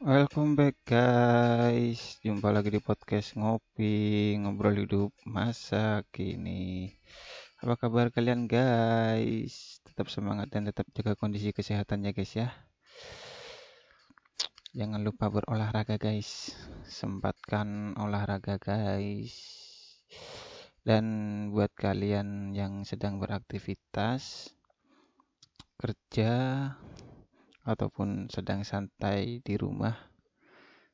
Welcome back guys, jumpa lagi di podcast ngopi, ngobrol hidup masa kini. Apa kabar kalian guys? Tetap semangat dan tetap jaga kondisi kesehatannya guys ya. Jangan lupa berolahraga guys, sempatkan olahraga guys. Dan buat kalian yang sedang beraktivitas, kerja, ataupun sedang santai di rumah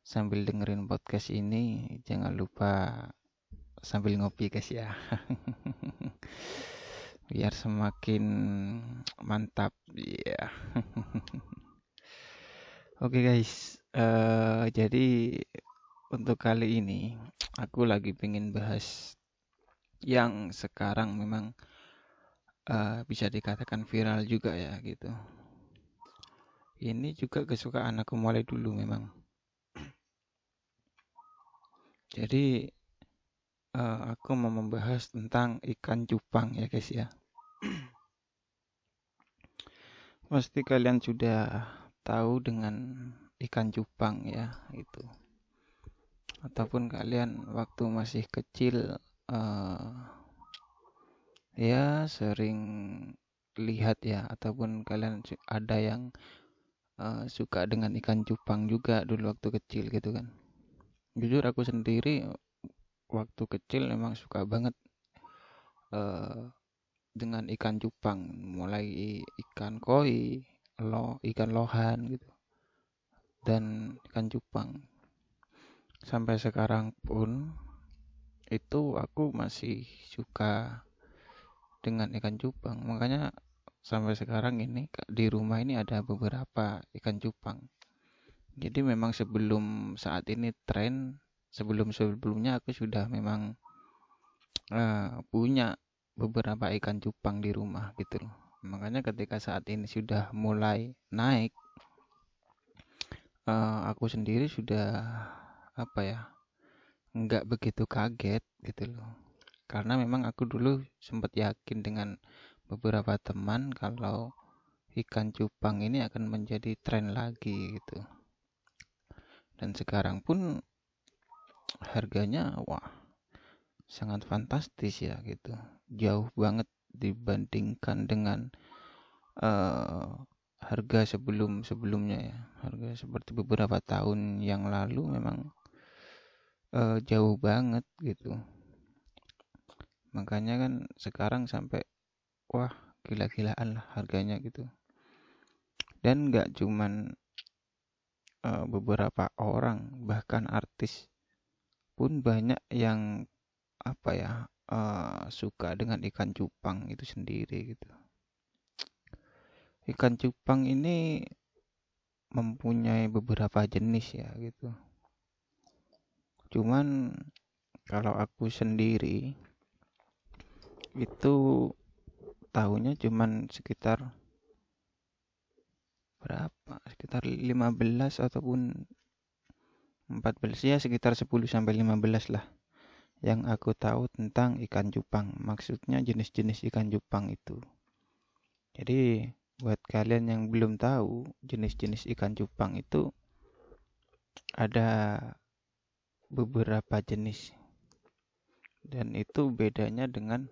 sambil dengerin podcast ini jangan lupa sambil ngopi guys ya biar semakin mantap ya yeah. oke okay guys uh, jadi untuk kali ini aku lagi pengen bahas yang sekarang memang uh, bisa dikatakan viral juga ya gitu ini juga kesukaan aku mulai dulu memang. Jadi uh, aku mau membahas tentang ikan cupang ya guys ya. Pasti kalian sudah tahu dengan ikan cupang ya itu. Ataupun kalian waktu masih kecil uh, ya sering lihat ya ataupun kalian ada yang uh, suka dengan ikan cupang juga dulu waktu kecil gitu kan. Jujur aku sendiri waktu kecil memang suka banget uh, dengan ikan cupang. Mulai ikan koi lo ikan lohan gitu dan ikan cupang. Sampai sekarang pun itu aku masih suka dengan ikan cupang. Makanya sampai sekarang ini di rumah ini ada beberapa ikan cupang. Jadi memang sebelum saat ini tren, sebelum sebelumnya aku sudah memang uh, punya beberapa ikan cupang di rumah gitu loh. Makanya ketika saat ini sudah mulai naik, uh, aku sendiri sudah apa ya, nggak begitu kaget gitu loh. Karena memang aku dulu sempat yakin dengan beberapa teman kalau ikan cupang ini akan menjadi tren lagi gitu. Dan sekarang pun harganya wah sangat fantastis ya gitu. Jauh banget dibandingkan dengan uh, harga sebelum sebelumnya ya. Harga seperti beberapa tahun yang lalu memang uh, jauh banget gitu. Makanya kan sekarang sampai wah gila-gilaan lah harganya gitu. Dan nggak cuman uh, beberapa orang bahkan artis pun banyak yang apa ya uh, suka dengan ikan cupang itu sendiri gitu. Ikan cupang ini mempunyai beberapa jenis ya gitu. Cuman kalau aku sendiri itu tahunnya cuman sekitar berapa? Sekitar 15 ataupun 14 ya sekitar 10 sampai 15 lah yang aku tahu tentang ikan cupang. Maksudnya jenis-jenis ikan cupang itu. Jadi buat kalian yang belum tahu jenis-jenis ikan cupang itu ada beberapa jenis. Dan itu bedanya dengan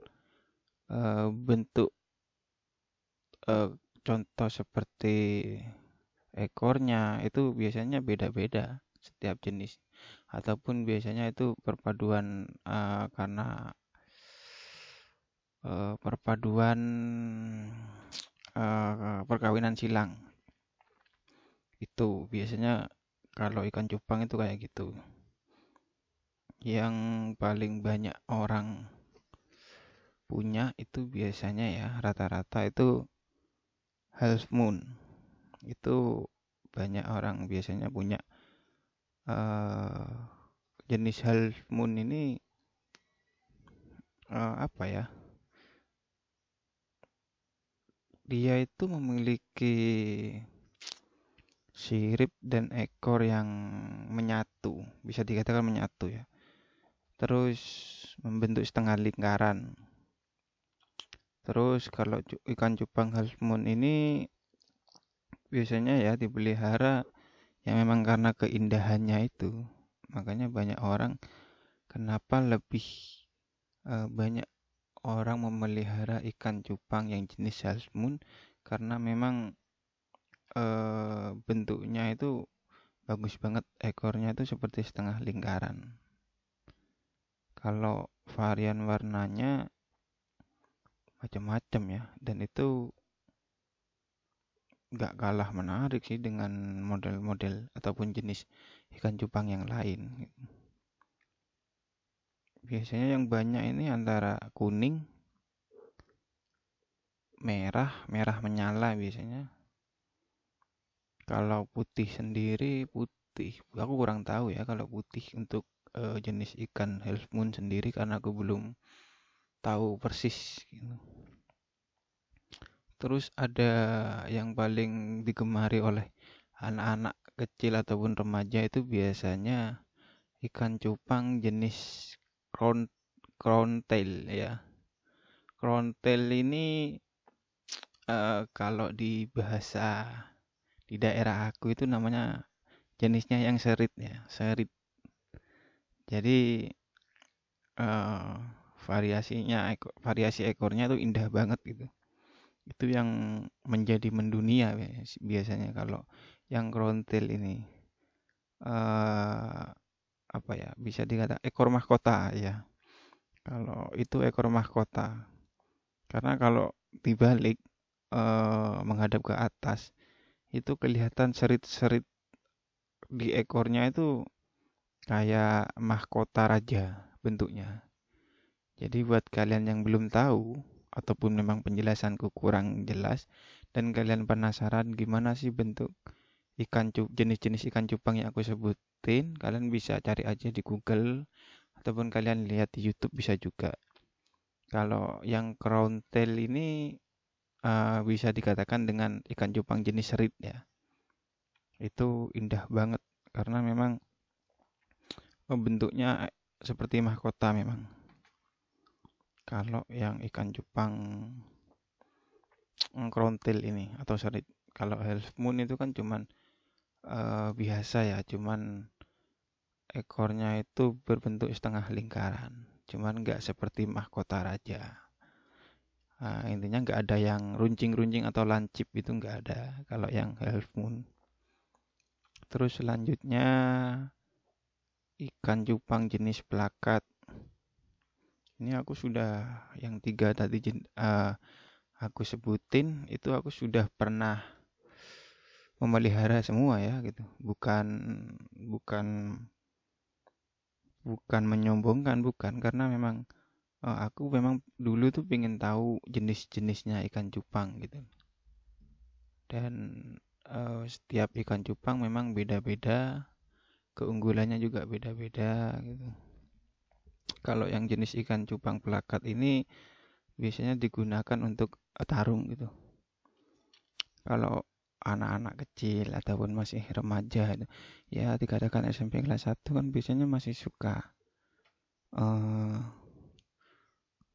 uh, bentuk uh, contoh seperti ekornya itu biasanya beda-beda setiap jenis. Ataupun biasanya itu perpaduan uh, karena perpaduan perkawinan silang. Itu biasanya kalau ikan cupang itu kayak gitu. Yang paling banyak orang punya itu biasanya ya rata-rata itu half moon. Itu banyak orang biasanya punya. Uh, jenis half moon ini uh, apa ya? Dia itu memiliki sirip dan ekor yang menyatu bisa dikatakan menyatu ya. Terus membentuk setengah lingkaran Terus kalau ikan cupang half moon ini biasanya ya dipelihara ya memang karena keindahannya itu. Makanya banyak orang kenapa lebih uh, banyak orang memelihara ikan cupang yang jenis salmon karena memang uh, bentuknya itu bagus banget ekornya itu seperti setengah lingkaran. Kalau varian warnanya macam-macam ya. Dan itu nggak kalah menarik sih dengan model-model ataupun jenis ikan cupang yang lain. Biasanya yang banyak ini antara kuning merah merah menyala biasanya. Kalau putih sendiri putih. Aku kurang tahu ya kalau putih untuk uh, jenis ikan half moon sendiri karena aku belum tahu persis gitu. terus ada yang paling digemari oleh anak-anak kecil ataupun remaja itu biasanya ikan cupang jenis crown crown tail ya crown tail ini uh, kalau di bahasa di daerah aku itu namanya jenisnya yang serit ya serit jadi uh, variasinya variasi ekornya tuh indah banget gitu. Itu yang menjadi mendunia biasanya kalau yang krontil ini. Uh, apa ya bisa dikata ekor mahkota ya. Kalau itu ekor mahkota. Karena kalau dibalik uh, menghadap ke atas itu kelihatan serit-serit di ekornya itu kayak mahkota raja bentuknya. Jadi buat kalian yang belum tahu ataupun memang penjelasanku kurang jelas dan kalian penasaran gimana sih bentuk ikan cup jenis-jenis ikan cupang yang aku sebutin, kalian bisa cari aja di Google ataupun kalian lihat di YouTube bisa juga. Kalau yang crown tail ini uh, bisa dikatakan dengan ikan cupang jenis serit ya. Itu indah banget karena memang oh, bentuknya seperti mahkota memang. Kalau yang ikan cupang krontil ini atau serit, kalau half moon itu kan cuman uh, biasa ya, cuman ekornya itu berbentuk setengah lingkaran, cuman nggak seperti mahkota raja. Nah, intinya nggak ada yang runcing-runcing atau lancip itu nggak ada kalau yang half moon. Terus selanjutnya ikan cupang jenis plakat. Ini aku sudah yang tiga tadi uh, aku sebutin itu aku sudah pernah memelihara semua ya gitu. Bukan bukan bukan menyombongkan bukan. Karena memang oh, aku memang dulu tuh pengen tahu jenis-jenisnya ikan cupang gitu. Dan uh, setiap ikan cupang memang beda-beda keunggulannya juga beda-beda gitu kalau yang jenis ikan cupang pelakat ini biasanya digunakan untuk tarung gitu. Kalau anak-anak kecil ataupun masih remaja ya dikatakan SMP kelas 1 kan biasanya masih suka uh,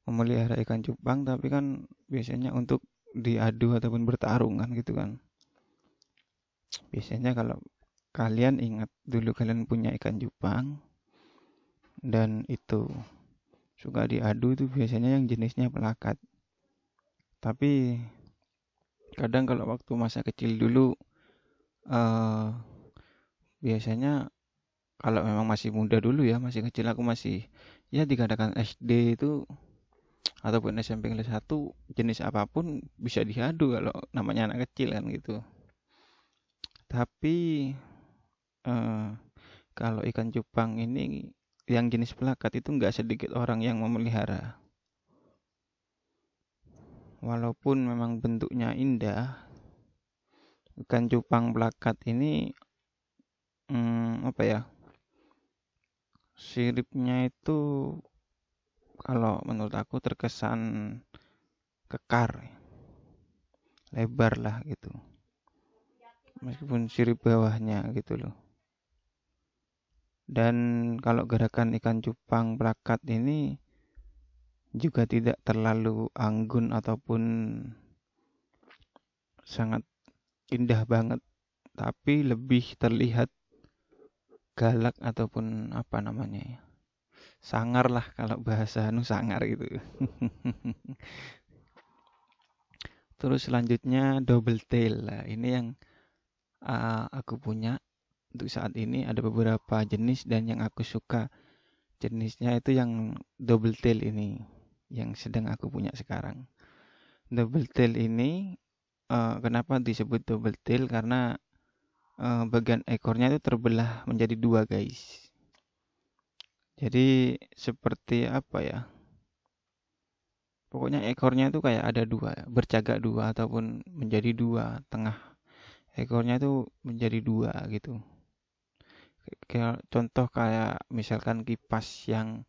memelihara ikan cupang tapi kan biasanya untuk diadu ataupun bertarung kan gitu kan. Biasanya kalau kalian ingat dulu kalian punya ikan cupang dan itu suka diadu itu biasanya yang jenisnya pelakat. Tapi kadang kalau waktu masa kecil dulu uh, biasanya kalau memang masih muda dulu ya masih kecil aku masih ya dikatakan SD itu ataupun SMP kelas 1 jenis apa pun bisa diadu kalau namanya anak kecil kan gitu. Tapi eh, kalau ikan cupang ini yang jenis pelakat itu nggak sedikit orang yang memelihara. Walaupun memang bentuknya indah ikan cupang pelakat ini hmm, apa ya siripnya itu kalau menurut aku terkesan kekar lebar lah gitu. Meskipun sirip bawahnya gitu loh dan kalau gerakan ikan cupang plakat ini juga tidak terlalu anggun ataupun sangat indah banget tapi lebih terlihat galak ataupun apa namanya ya sangar lah kalau bahasa nu sangar gitu. Terus selanjutnya double tail. Lah ini yang uh, aku punya untuk saat ini ada beberapa jenis dan yang aku suka. Jenisnya itu yang double tail ini yang sedang aku punya sekarang. Double tail ini uh, kenapa disebut double tail? Karena uh, bagian ekornya itu terbelah menjadi dua guys. Jadi seperti apa ya? Pokoknya ekornya itu kayak ada dua bercagak dua ataupun menjadi dua tengah ekornya itu menjadi dua gitu contoh kayak misalkan kipas yang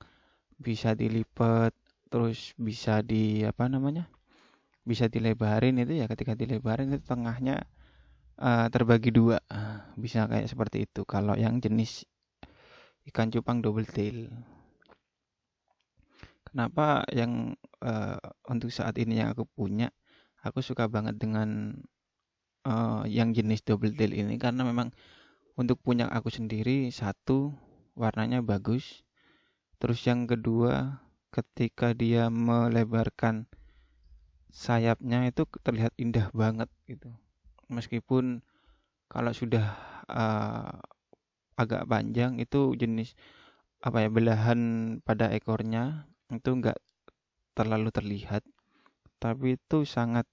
bisa dilipat terus bisa di apa namanya bisa dilebarin itu ya ketika dilebarin itu tengahnya uh, terbagi dua. Bisa kayak seperti itu. Kalau yang jenis ikan cupang double tail. Kenapa yang uh, untuk saat ini yang aku punya aku suka banget dengan uh, yang jenis double tail ini. Karena memang untuk punya aku sendiri satu warnanya bagus. Terus yang kedua ketika dia melebarkan sayapnya itu terlihat indah banget gitu. Meskipun kalau sudah uh, agak panjang itu jenis apa ya belahan pada ekornya itu enggak terlalu terlihat. Tapi itu sangat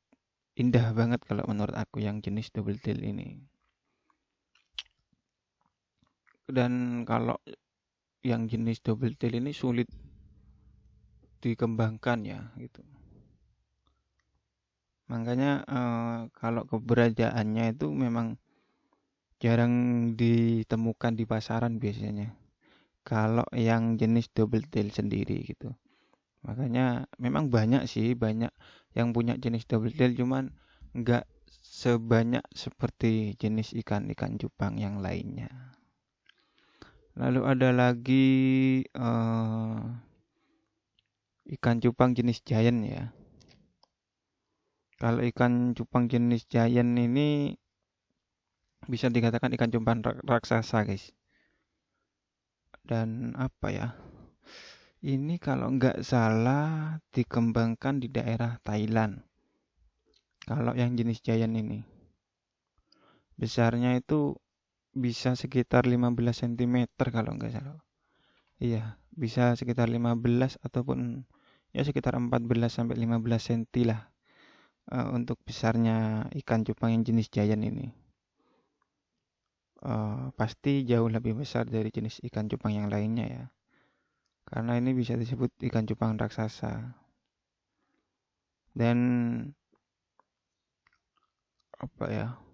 indah banget kalau menurut aku yang jenis double tail ini dan kalau yang jenis double tail ini sulit dikembangkan ya gitu. Makanya eh, kalau keberadaannya itu memang jarang ditemukan di pasaran biasanya. Kalau yang jenis double tail sendiri gitu. Makanya memang banyak sih banyak yang punya jenis double tail cuman nggak sebanyak seperti jenis ikan-ikan cupang yang lainnya Lalu ada lagi uh, ikan cupang jenis giant ya. Kalau ikan cupang jenis giant ini bisa dikatakan ikan cupang raksasa guys. Dan apa ya? Ini kalau nggak salah dikembangkan di daerah Thailand. Kalau yang jenis giant ini. Besarnya itu bisa sekitar 15 cm kalau nggak salah. Iya, bisa sekitar 15 ataupun ya sekitar 14 sampai 15 cm lah uh, untuk besarnya ikan cupang yang jenis giant ini. Uh, pasti jauh lebih besar dari jenis ikan cupang yang lainnya ya. Karena ini bisa disebut ikan cupang raksasa. Dan apa ya?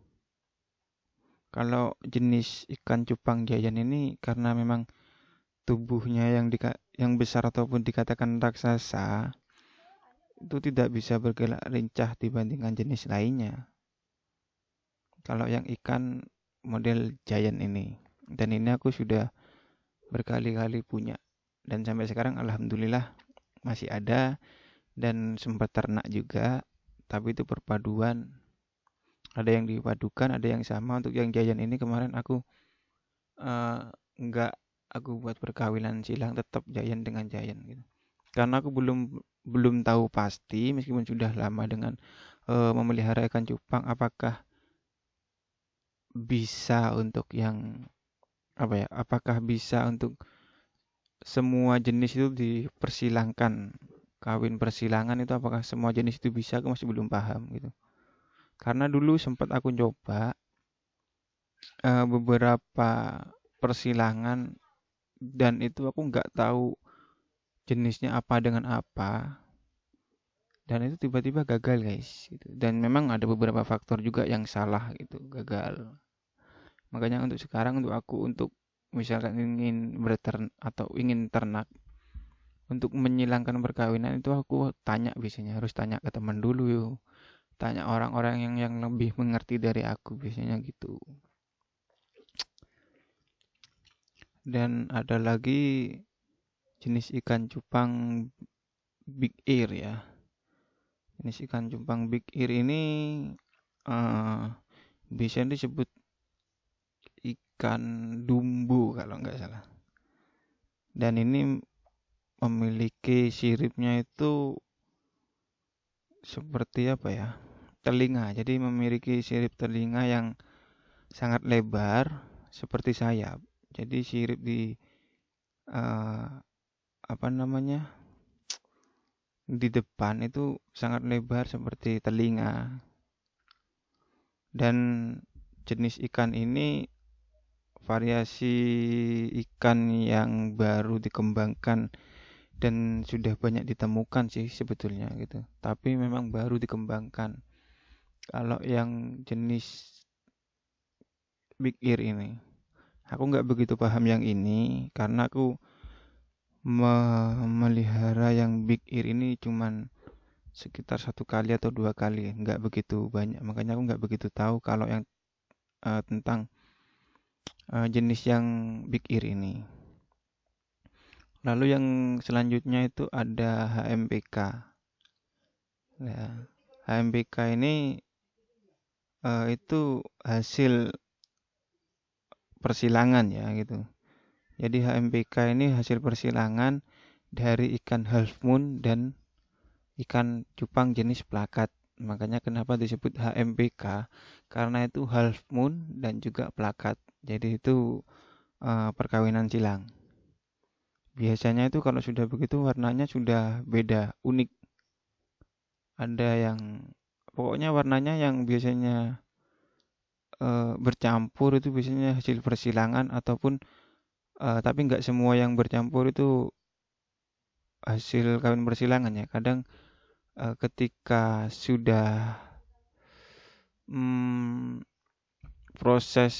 Kalau jenis ikan cupang giant ini karena memang tubuhnya yang dika yang besar ataupun dikatakan raksasa itu tidak bisa bergerak lincah dibandingkan jenis lainnya. Kalau yang ikan model giant ini dan ini aku sudah berkali-kali punya dan sampai sekarang alhamdulillah masih ada dan sempat ternak juga tapi itu perpaduan ada yang dipadukan ada yang sama. Untuk yang jajan ini kemarin aku uh, nggak aku buat perkawinan silang tetap jayan dengan jayan gitu. Karena aku belum belum tahu pasti meskipun sudah lama dengan uh, memelihara ikan cupang apakah bisa untuk yang apa ya apakah bisa untuk semua jenis itu dipersilangkan? Kawin persilangan itu apakah semua jenis itu bisa? Aku masih belum paham gitu karena dulu sempat aku coba uh, beberapa persilangan dan itu aku nggak tahu jenisnya apa dengan apa. Dan itu tiba-tiba gagal guys gitu. dan memang ada beberapa faktor juga yang salah gitu gagal. Makanya untuk sekarang untuk aku untuk misalkan ingin berternak atau ingin ternak untuk menyilangkan perkawinan itu aku tanya biasanya harus tanya ke teman dulu. yuk tanya orang-orang yang yang lebih mengerti dari aku biasanya gitu. Dan ada lagi jenis ikan cupang big ear ya. Jenis ikan cupang big ear ini uh, bisa disebut ikan dumbu kalau nggak salah. Dan ini memiliki siripnya itu seperti apa ya telinga. Jadi memiliki sirip telinga yang sangat lebar seperti sayap. Jadi sirip di uh, apa namanya di depan itu sangat lebar seperti telinga. Dan jenis ikan ini variasi ikan yang baru dikembangkan dan sudah banyak ditemukan sih sebetulnya gitu. Tapi memang baru dikembangkan kalau yang jenis big ear ini aku nggak begitu paham yang ini karena aku memelihara yang big ear ini cuman sekitar satu kali atau dua kali nggak begitu banyak. Makanya aku nggak begitu tahu kalau yang uh, tentang uh, jenis yang big ear ini. Lalu yang selanjutnya itu ada HMPK ya HMPK ini uh, itu hasil persilangan ya gitu jadi HMPK ini hasil persilangan dari ikan half moon dan ikan cupang jenis plakat. Makanya kenapa disebut HMPK? Karena itu half moon dan juga plakat. Jadi itu uh, perkawinan silang. Biasanya itu kalau sudah begitu warnanya sudah beda, unik. Ada yang pokoknya warnanya yang biasanya uh, bercampur itu biasanya hasil persilangan ataupun uh, tapi nggak semua yang bercampur itu hasil kawin persilangan ya. Kadang uh, ketika sudah hmm, proses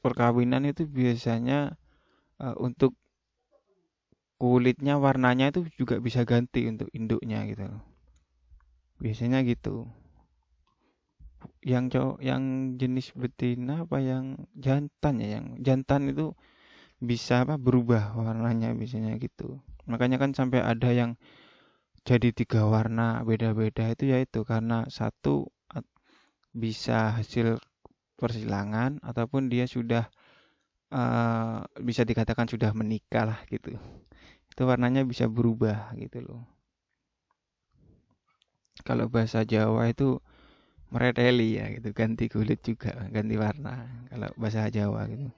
perkawinan itu biasanya uh, untuk kulitnya warnanya itu juga bisa ganti untuk induknya gitu biasanya gitu. Yang cowok yang jenis betina apa yang jantan ya yang jantan itu bisa apa berubah warnanya biasanya gitu. Makanya kan sampai ada yang jadi tiga warna beda-beda itu ya itu karena satu bisa hasil persilangan ataupun dia sudah uh, bisa dikatakan sudah menikah lah gitu. Itu warnanya bisa berubah gitu loh kalau bahasa Jawa itu mereteli ya gitu ganti kulit juga ganti warna kalau bahasa Jawa gitu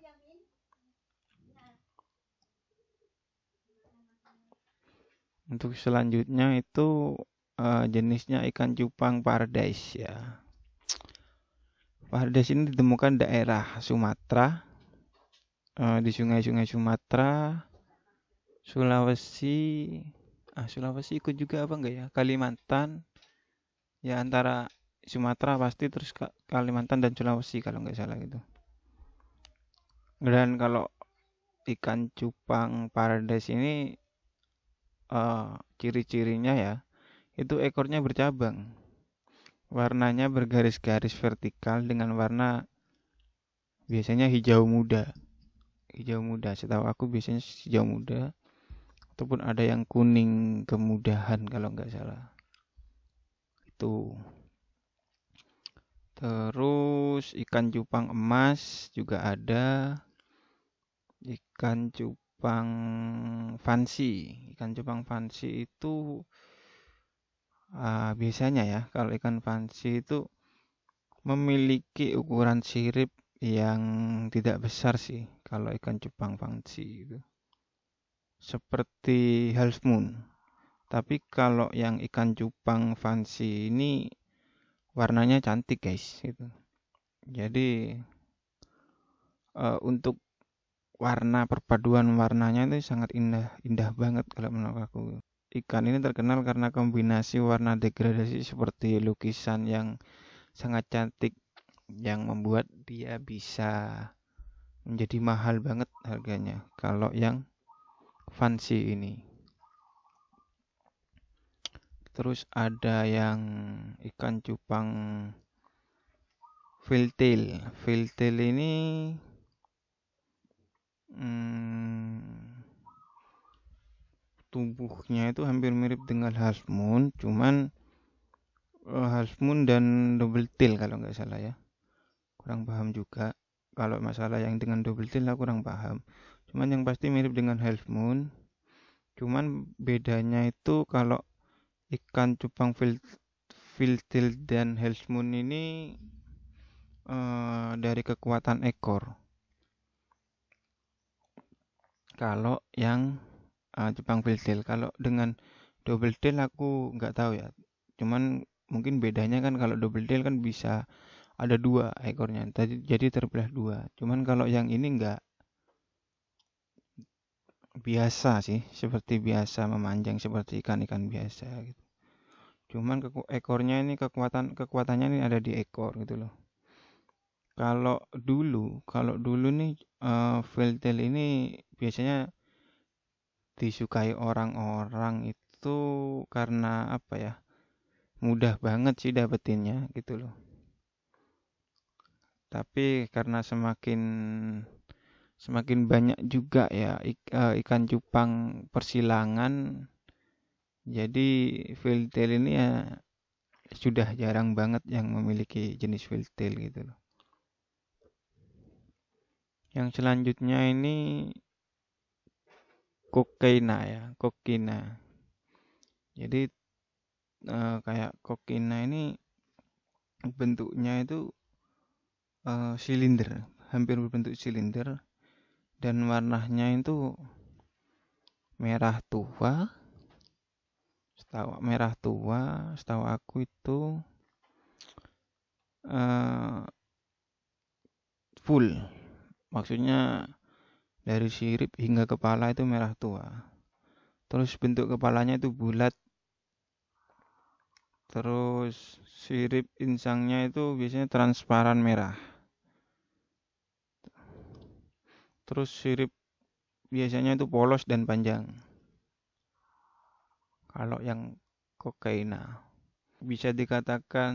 Untuk selanjutnya itu uh, jenisnya ikan cupang paradise ya. Paradise ini ditemukan daerah Sumatera, uh, di sungai-sungai Sumatera, Sulawesi, ah Sulawesi ikut juga apa enggak ya? Kalimantan, ya antara Sumatera pasti terus Kalimantan dan Sulawesi kalau nggak salah gitu. Dan kalau ikan cupang paradise ini uh, ciri-cirinya ya itu ekornya bercabang. Warnanya bergaris-garis vertikal dengan warna biasanya hijau muda. Hijau muda setahu aku biasanya hijau muda ataupun ada yang kuning kemudahan kalau nggak salah itu terus ikan cupang emas juga ada. Ikan cupang fancy. Ikan cupang fancy itu uh, biasanya ya kalau ikan fancy itu memiliki ukuran sirip yang tidak besar sih kalau ikan cupang fancy itu. Seperti half moon tapi kalau yang ikan cupang fancy ini warnanya cantik guys itu jadi uh, untuk warna perpaduan warnanya itu sangat indah indah banget kalau menurut aku. Ikan ini terkenal karena kombinasi warna degradasi seperti lukisan yang sangat cantik yang membuat dia bisa menjadi mahal banget harganya kalau yang fancy ini terus ada yang ikan cupang filtail filtail ini hmm, tubuhnya itu hampir mirip dengan half moon cuman uh, half moon dan double tail kalau nggak salah ya. Kurang paham juga. Kalau masalah yang dengan double tail aku kurang paham. Cuman yang pasti mirip dengan half moon. Cuman bedanya itu kalau ikan cupang field tail dan half moon ini uh, dari kekuatan ekor. Kalau yang uh, cupang field tail kalau dengan double tail aku nggak tahu ya. Cuman mungkin bedanya kan kalau double tail kan bisa ada dua ekornya. Jadi terbelah dua. Cuman kalau yang ini enggak biasa sih seperti biasa memanjang seperti ikan-ikan biasa gitu. Cuman ekornya ini kekuatan kekuatannya ini ada di ekor gitu loh. Kalau dulu kalau dulu nih uh, tail ini biasanya disukai orang-orang itu karena apa ya mudah banget sih dapetinnya gitu loh. Tapi karena semakin semakin banyak juga ya eh, ikan cupang persilangan. Jadi tail ini ya sudah jarang banget yang memiliki jenis tail gitu loh. Yang selanjutnya ini kokaina ya kokina jadi uh, kayak kokina ini bentuknya itu uh, silinder hampir berbentuk silinder dan warnanya itu merah tua. Setahu merah tua setahu aku itu uh, full. Maksudnya dari sirip hingga kepala itu merah tua. Terus bentuk kepalanya itu bulat. Terus sirip insangnya itu biasanya transparan merah. Terus sirip biasanya itu polos dan panjang. Kalau yang kokaina bisa dikatakan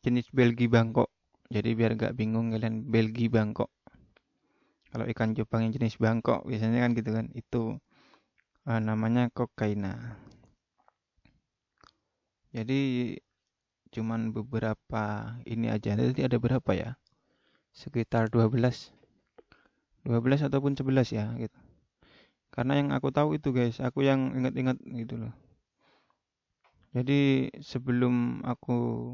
jenis Belgi Bangkok. Jadi biar gak bingung kalian Belgi Bangkok. Kalau ikan Jepang yang jenis Bangkok biasanya kan gitu kan. Itu uh, namanya kokaina jadi cuman beberapa ini aja nanti ada berapa ya sekitar 12 12 ataupun 11 ya gitu. Karena yang aku tahu itu guys aku yang ingat-ingat gitu loh. Jadi sebelum aku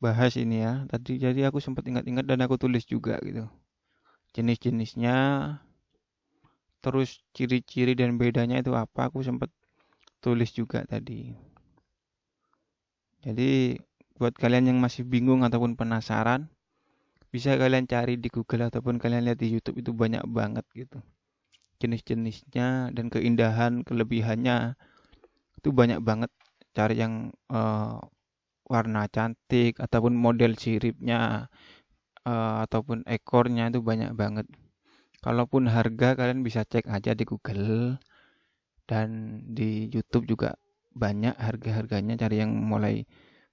bahas ini ya tadi jadi aku sempat ingat-ingat dan aku tulis juga gitu. Jenis-jenisnya terus ciri-ciri dan bedanya itu apa aku sempat tulis juga tadi. Jadi buat kalian yang masih bingung ataupun penasaran, bisa kalian cari di Google ataupun kalian lihat di YouTube itu banyak banget gitu. Jenis-jenisnya dan keindahan, kelebihannya itu banyak banget. Cari yang uh, warna cantik ataupun model siripnya uh, ataupun ekornya itu banyak banget. Kalaupun harga kalian bisa cek aja di Google dan di YouTube juga banyak harga-harganya cari yang mulai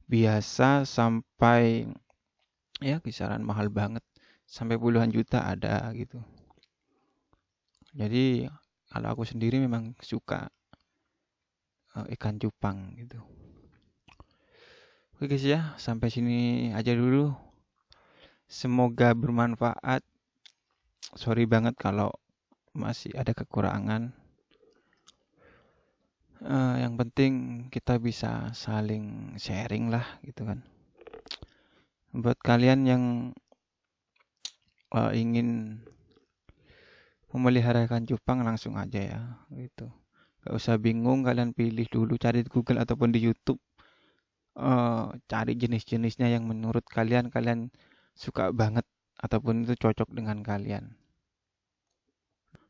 biasa sampai ya kisaran mahal banget. Sampai puluhan juta ada gitu. Jadi kalau aku sendiri memang suka uh, ikan cupang gitu. Oke guys ya. Sampai sini aja dulu. Semoga bermanfaat. Sorry banget kalau masih ada kekurangan. Uh, yang penting kita bisa saling sharing lah gitu kan buat kalian yang uh, ingin memelihara ikan cupang langsung aja ya gitu gak usah bingung kalian pilih dulu cari di Google ataupun di YouTube uh, cari jenis-jenisnya yang menurut kalian kalian suka banget ataupun itu cocok dengan kalian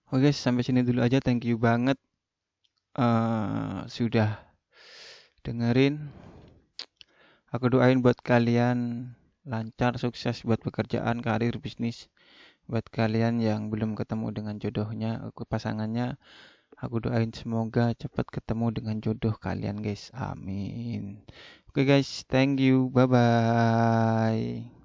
Oke, sampai sini dulu aja. Thank you banget uh, sudah dengerin. Aku doain buat kalian lancar, sukses buat pekerjaan, karir, bisnis. Buat kalian yang belum ketemu dengan jodohnya, aku pasangannya, aku doain semoga cepat ketemu dengan jodoh kalian guys. Amin. Oke okay guys, thank you. Bye bye.